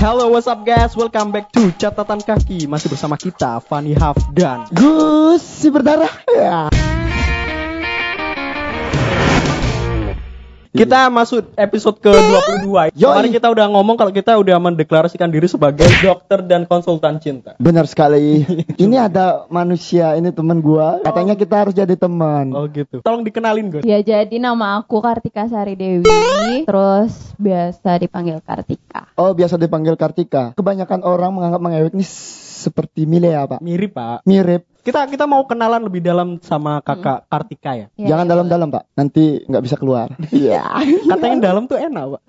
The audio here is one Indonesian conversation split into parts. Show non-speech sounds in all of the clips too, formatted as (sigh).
Hello, what's up guys? Welcome back to Catatan Kaki. Masih bersama kita, Fani Hafdan. Gus si berdarah. Ya. Kita masuk episode ke-22. Yoi. Kemarin kita udah ngomong kalau kita udah mendeklarasikan diri sebagai (laughs) dokter dan konsultan cinta. Benar sekali. (laughs) ini ada manusia, ini teman gua. Katanya kita harus jadi teman. Oh gitu. Tolong dikenalin, Gus. Ya jadi nama aku Kartika Sari Dewi, terus biasa dipanggil Kartika. Oh, biasa dipanggil Kartika. Kebanyakan orang menganggap mengewek ini seperti Milea, Pak. Mirip, Pak. Mirip. Kita kita mau kenalan lebih dalam sama Kakak Kartika ya. Ya, Jangan ya, dalam-dalam, Pak. Nanti nggak bisa keluar. (laughs) Iya. (laughs) Katanya dalam tuh enak, Pak.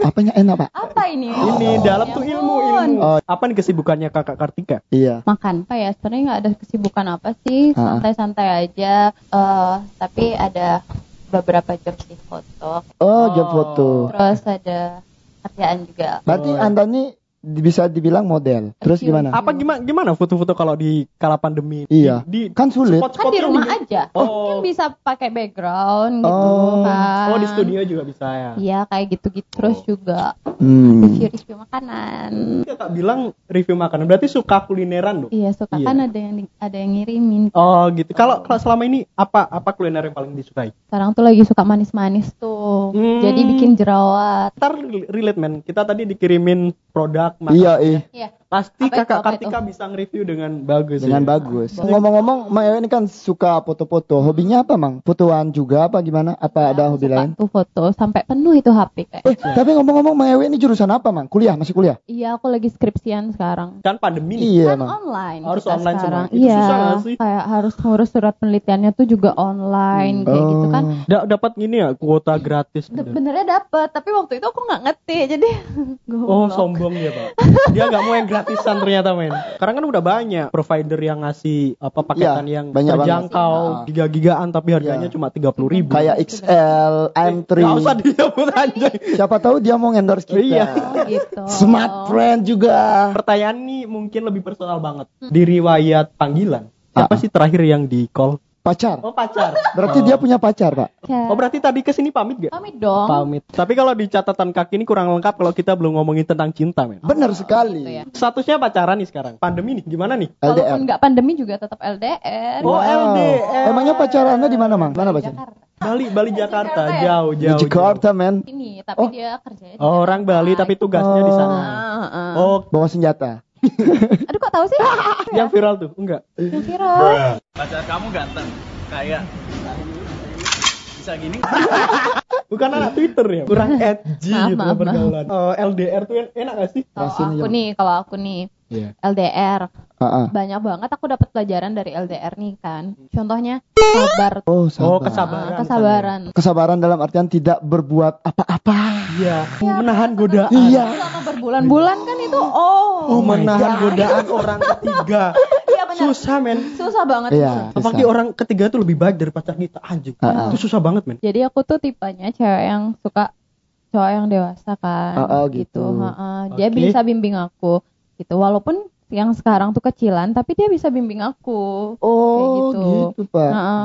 Apanya enak, Pak? Apa ini? Ini dalam tuh ilmu, ilmu. Oh. Apa nih kesibukannya Kakak Kartika? Iya. Makan apa ya? Sebenarnya nggak ada kesibukan apa sih, Ha. santai-santai aja. eh tapi ada beberapa job di foto, Oh, job Oh. foto. terus ada kerjaan juga. Berarti Oh. Anda nih bisa dibilang model. Terus gimana? Apa gimana gimana foto-foto kalau di kala pandemi? Iya. Di, di Kan sulit. Kan spot-spotnya di rumah di- aja, Oh. mungkin bisa pakai background gitu Oh. kan. Oh di studio juga bisa ya. Iya kayak gitu-gitu terus Oh. juga Hmm. review-review makanan. Kakak bilang review makanan, berarti suka kulineran dong? Iya suka Iya. kan ada yang ada yang ngirimin. Oh gitu. Kalau kalau selama ini apa apa kuliner yang paling disukai? Sekarang tuh lagi suka manis-manis tuh. Hmm. Jadi bikin jerawat. Ntar relate men. Kita tadi dikirimin produk makan. Iya, iya. Pasti Apa itu, kakak apa Kartika bisa nge-review dengan bagus. Dengan ya? bagus. Ngomong-ngomong, Mang Ewe ini kan suka foto-foto. Hobinya apa, Mang? Fotoan juga apa gimana? Apa ada hobi Suka lain? tuh foto sampai penuh itu HP kayak. Eh, tapi ngomong-ngomong, Mang Ewe ini jurusan apa, Mang? Kuliah, masih kuliah? Iya, aku lagi skripsian sekarang. Kan pandemi nih. Iya, Kan Mang. online. Harus kita online sekarang. semua. Itu Iya. susah nggak sih? Kayak harus ngurus surat penelitiannya tuh juga online kayak gitu kan. Oh. Da- dapat gini ya kuota gratis. D- Benernya dapet, tapi waktu itu aku nggak ngerti, jadi Oh (laughs) sombong ya pak. (laughs) Dia nggak mau yang gratisan ternyata men. Sekarang kan udah banyak provider yang ngasih apa paketan Iya, yang banyak terjangkau Ah. giga gigaan tapi harganya Iya. cuma tiga puluh ribu. Kayak XL, M3. Gak usah disebut aja. Siapa tahu dia mau endorse kita. Iya. Gitu. Smart friend juga. Pertanyaan nih mungkin lebih personal banget. Di riwayat panggilan, siapa Ah. sih terakhir yang di call? Pacar. Oh pacar. Berarti dia punya pacar, Pak. Ya. Oh berarti tadi ke sini pamit gak? Pamit dong. Pamit. Tapi kalau di catatan kaki ini kurang lengkap kalau kita belum ngomongin tentang cinta men. Benar Gitu sekali. ya. Statusnya pacaran nih sekarang. Pandemi nih gimana nih? LDR. Walaupun nggak pandemi juga tetap LDR. Oh, LDR. Emangnya pacarannya di mana, Mang? Mana? Jakarta. Bali Bali Jakarta Jakarta ya? jauh Di jauh. Jakarta, men. Ini, tapi Oh. dia kerjanya di jauh. Orang. Bali tapi tugasnya di sana. Ah, ah. Oh, Bawa senjata. Aduh kok tahu sih? (laughs) yang viral tuh enggak? Yang viral. pacar kamu ganteng kayak bisa gini (laughs) Bukan anak Twitter ya? Kurang edgy Maaf, gitu maaf, pergaulan. Eh, LDR tuh en- enak gak sih? Kalau aku nih, kalau aku nih Iya. LDR Heeh. banyak banget aku dapat pelajaran dari LDR nih kan. Contohnya sabar, Oh, Oh, sabar. kesabaran. Ah, kesabaran. Kesabaran dalam artian tidak berbuat apa-apa. Iya. Menahan godaan. Iya. Selama berbulan-bulan kan itu oh. Oh, menahan godaan (laughs) orang ketiga. Iya benar. Susah men. Susah banget. Iya. Apalagi susah. orang ketiga tuh lebih baik dari pacar kita anjing. Ah, ah. Itu susah banget men. Jadi aku tuh tipenya cewek yang suka cowok yang dewasa kan. Oh, oh, gitu. Ha-ha. Dia Oke. bisa bimbing aku gitu. Walaupun yang sekarang tuh kecilan, tapi dia bisa bimbing aku. Oh, Kayak gitu, gitu. Pak. Ha-ha.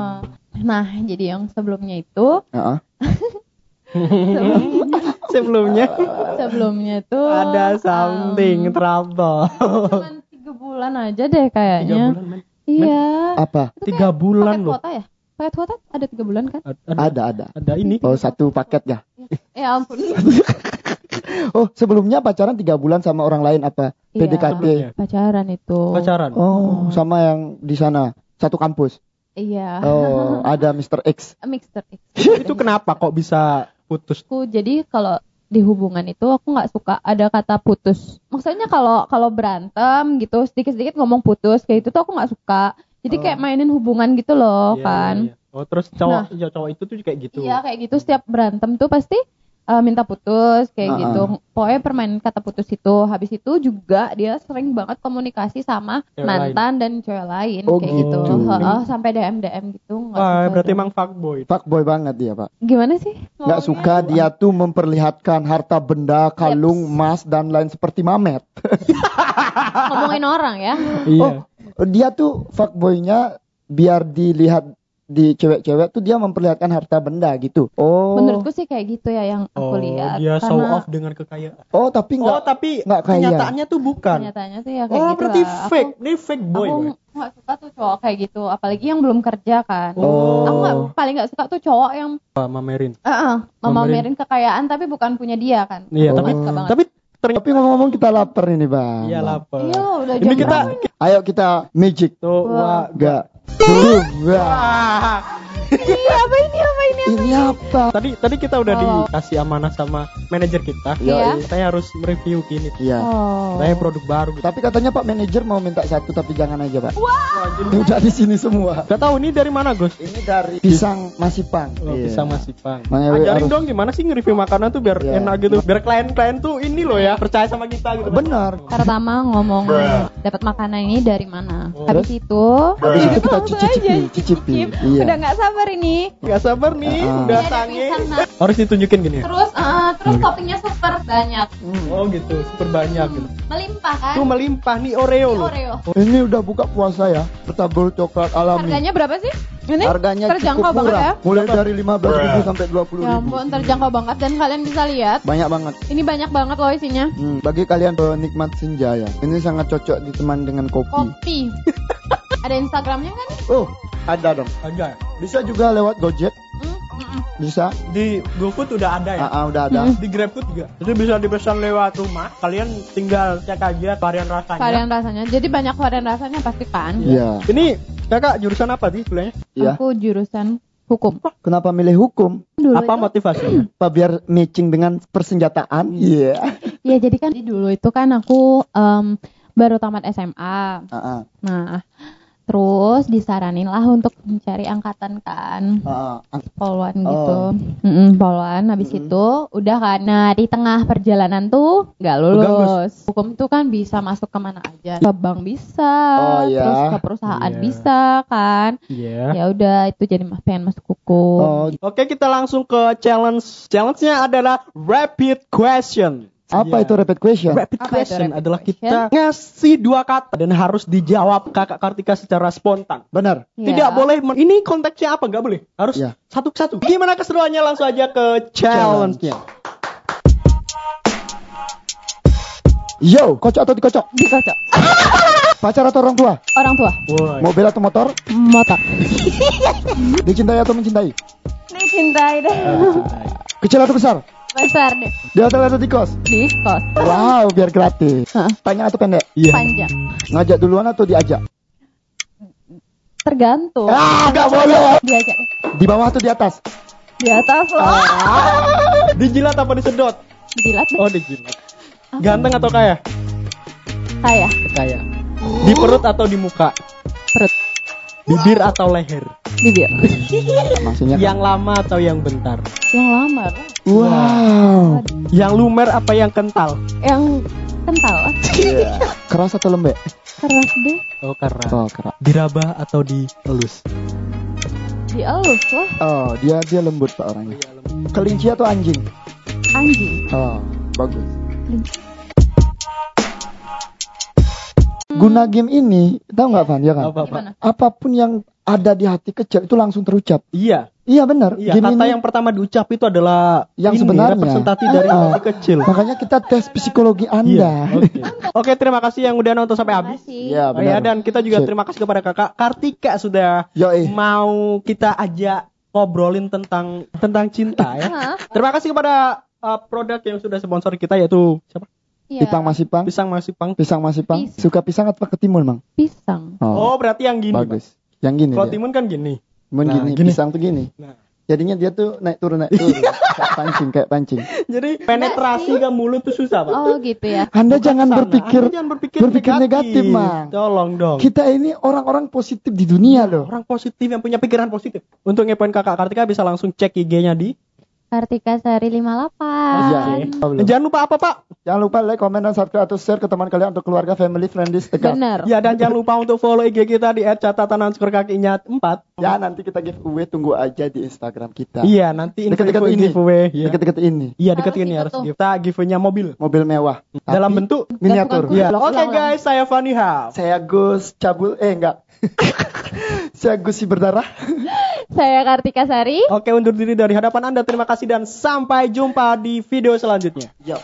Nah, jadi yang sebelumnya itu, Heeh. (laughs) Sebelumnya sebelumnya tuh ada something um, trouble. cuman tiga bulan aja deh Tiga kayaknya. bulan men. Iya. Apa? Itu Tiga bulan paket loh. kuota ya? Paket kuota ada tiga bulan kan? Ada, ada, Ada, ada. ada ini. Oh, satu paket ya. Ya ampun. (laughs) Oh, sebelumnya pacaran tiga bulan sama orang lain apa? Iya. PDKT. Pacaran itu. Pacaran. Oh, sama yang di sana satu kampus. Iya. Oh, (laughs) ada Mr. X. Mixer X. (laughs) Itu kenapa kok bisa putus? aku jadi kalau di hubungan itu aku nggak suka ada kata putus. Maksudnya kalau kalau berantem gitu sedikit-sedikit ngomong putus kayak itu tuh aku nggak suka. Jadi kayak mainin hubungan gitu loh Iya, kan. iya, iya. Oh, terus cowok ya, cowok itu tuh kayak gitu. Iya kayak gitu setiap berantem tuh pasti eh, minta putus kayak Ah, gitu. Pokoknya permain kata putus itu. Habis itu juga dia sering banget komunikasi sama Cewek mantan dan cewek lain Oh, kayak gitu. gitu. Heeh, sampai DM DM gitu. Wah, berarti emang fuckboy. Fuckboy banget dia, Pak. gimana sih? Nggak suka dia tuh memperlihatkan harta benda, kalung, emas dan lain seperti Mamet. (laughs) ngomongin orang ya. Iya. Oh, dia tuh fuckboynya biar dilihat di cewek-cewek tuh dia memperlihatkan harta benda gitu. Oh. Menurutku sih kayak gitu ya yang Oh, aku lihat. dia show Karena off dengan kekayaan. Oh, tapi Oh, enggak tapi nggak kaya. kenyataannya tuh bukan. kenyataannya tuh ya kayak Oh, gitu berarti lah. fake. Aku, Ini fake boy. aku nggak suka tuh cowok kayak gitu, apalagi yang belum kerja kan. Oh. Aku nggak paling nggak suka tuh cowok yang Pak Mamerin. eh, eh, memamerin kekayaan tapi bukan punya dia kan. Iya, Oh. tapi Nggak banget. tapi ternyata Tapi ngomong-ngomong kita lapar ini, Bang. iya lapar. Iya, udah Ini jam kita berapa? Ayo kita magic. tuh Wah. wah, Iya, apa ini apa ini? Ini apa? Tadi tadi kita udah Oh. dikasih amanah sama manajer kita. Iya. Saya harus mereview gini. Iya. Oh. Saya produk baru. gitu. Tapi katanya Pak manajer mau minta satu tapi jangan aja, Pak. Wah, Ini udah di sini semua. Gak tahu ini dari mana, Gus? Ini dari pisang masipang. Oh, Iya. Pisang masih pang. Makanya Ajarin harus- dong gimana sih nge-review makanan tuh biar Iya. enak gitu. Biar klien-klien tuh ini loh ya, percaya sama kita gitu. Benar. Pertama ngomong dapat makanan ini dari mana. Oh. Habis itu, Habis itu kita cicipi, aja cicipi. cicip. Iya. Udah nggak sabar ini. Gak sabar nih, Ah. udah sange. pisang, nah. Harus ditunjukin gini ya. Terus eh, terus toppingnya super banyak. Oh gitu, super banyak gitu. Melimpah kan? Tuh melimpah nih Oreo Ini loh. Oreo. Ini udah buka puasa ya. Bertabur coklat alami. Harganya berapa sih? Ini Harganya terjangkau cukup banget ya. Mulai dari 15.000 sampai 20.000. Ya ampun, terjangkau banget dan kalian bisa lihat. Banyak banget. Ini banyak banget loh isinya. Hmm, bagi kalian penikmat senja ya, ini sangat cocok ditemani dengan kopi. Kopi. (laughs) Ada Instagramnya kan? Oh, ada dong. Ada. Bisa juga lewat Gojek, Hmm, mm, mm. bisa. Di GoFood udah ada ya. Ah, ah, udah ada. Hmm. Di GrabFood juga. Jadi bisa dipesan lewat rumah. Kalian tinggal cek aja varian rasanya. Varian rasanya. Jadi banyak varian rasanya pasti kan? Iya. Ini kakak jurusan apa sih kuliahnya? Iya. Aku jurusan hukum. Kenapa milih hukum? Dulu Apa itu- motivasinya? (clears throat) Apa biar matching dengan persenjataan? Iya. (laughs) Ya jadi kan dulu itu kan aku em, baru tamat SMA. Ah, ah, Nah, terus disaranin lah untuk mencari angkatan kan. ah, ah. Poluan Oh. gitu. Mm-mm, poluan habis Mm-mm. itu udah kan nah di tengah perjalanan tuh nggak lulus. Hukum tuh kan bisa masuk ke mana aja. Ke bank bisa, Oh, iya. terus ke perusahaan Iya. bisa kan. Iya. Ya udah itu jadi mas- pengen masuk hukum. Oh, Oke, kita langsung ke challenge. Challenge-nya adalah rapid question. Apa Iya. itu rapid question? Rapid Apa question rapid adalah question? kita ngasih dua kata dan harus dijawab kakak Kartika secara spontan. Benar. Ya. Tidak boleh. men- Ini konteksnya apa? Nggak boleh. Harus Ya. satu-satu. Gimana keseruannya? Langsung aja ke challenge-nya. Yo, kocok atau dikocok? Dikocok. Pacar atau orang tua? Orang tua, Woi. Mobil atau motor? motor. Dicintai atau mencintai? Dicintai deh. Kecil atau besar? Besar deh. Di hotel atau di kos? Di kos. Wow, biar gratis. Hah, Panjang atau pendek? Iya. Panjang. Ngajak duluan atau diajak? Tergantung. Ah, nggak boleh. Diajak. Di bawah atau di atas? Di atas lah. Dijilat apa disedot? Jilat deh. Oh, dijilat. Ganteng atau kaya? Kaya. Kaya. Di perut atau di muka? Perut. Bibir atau leher? Bibir. Maksudnya Yang lama atau yang bentar? Yang lamar. Wow. Yang lumer apa yang kental? Yang kental. Keras atau lembek? Keras deh. Oh, keras. Oh, keras. Dirabah atau dielus? Dielus lah. Oh, dia dia lembut pak orangnya. Kelinci atau anjing? Anjing. Oh, bagus. Kelinci. Guna game ini, tahu nggak Van? Ya kan? Apa? Gimana? Apa pun yang ada di hati kecil itu langsung terucap. Iya. Iya benar. Iya, kata ini yang pertama diucap itu adalah Yang ini, sebenarnya. representasi dari hati kecil. makanya kita tes psikologi Anda. Iya, Oke. Oke, terima kasih yang udah nonton sampai habis. Iya, Oh ya, benar. dan kita juga Sip. terima kasih kepada kakak Kartika sudah Yoi. mau kita ajak ngobrolin tentang tentang cinta ya. Terima kasih kepada uh, produk yang sudah sponsor kita yaitu siapa? Iya. Pisang masipang. Pisang Masipang. Pisang masipang. Pisang. Suka pisang atau ketimun, Mang? Pisang. Oh, berarti yang gini. bagus. Yang gini. Kalau timun kan gini. Timun Nah, gini, gini. pisang tuh gini. Nah. Jadinya dia tuh naik turun naik turun. kayak pancing, kayak pancing. Jadi penetrasi ke mulut tuh susah, Pak. Oh gitu ya. Anda Bukan jangan sana. berpikir Anda jangan berpikir, berpikir negatif, Mang. Tolong dong. Kita ini orang-orang positif di dunia loh. Orang positif yang punya pikiran positif. Untuk ngepoin kakak Kartika bisa langsung cek IG-nya di. Kartika Sari 58. Iya. Dan jangan lupa apa, Pak? Jangan lupa like, comment, dan subscribe atau share ke teman kalian atau keluarga, family, friends, dekat. Bener. Ya dan jangan lupa untuk follow IG kita di @catatan underscore kakinya 4. Ya nanti kita giveaway tunggu aja di Instagram kita. Iya, nanti Dekat-dekat ini. giveaway. Iya. Deket-deket ini. Iya, dekat ini harus tuh. kita giveaway-nya mobil. Mobil mewah. Dalam Tapi bentuk miniatur. Iya. Oke ulang. guys, saya Fanny Haf. Saya Gus Cabul eh enggak. (laughs) Saya Gusi berdarah. Saya Kartika Sari. Oke, undur diri dari hadapan Anda. Terima kasih dan sampai jumpa di video selanjutnya. Yo.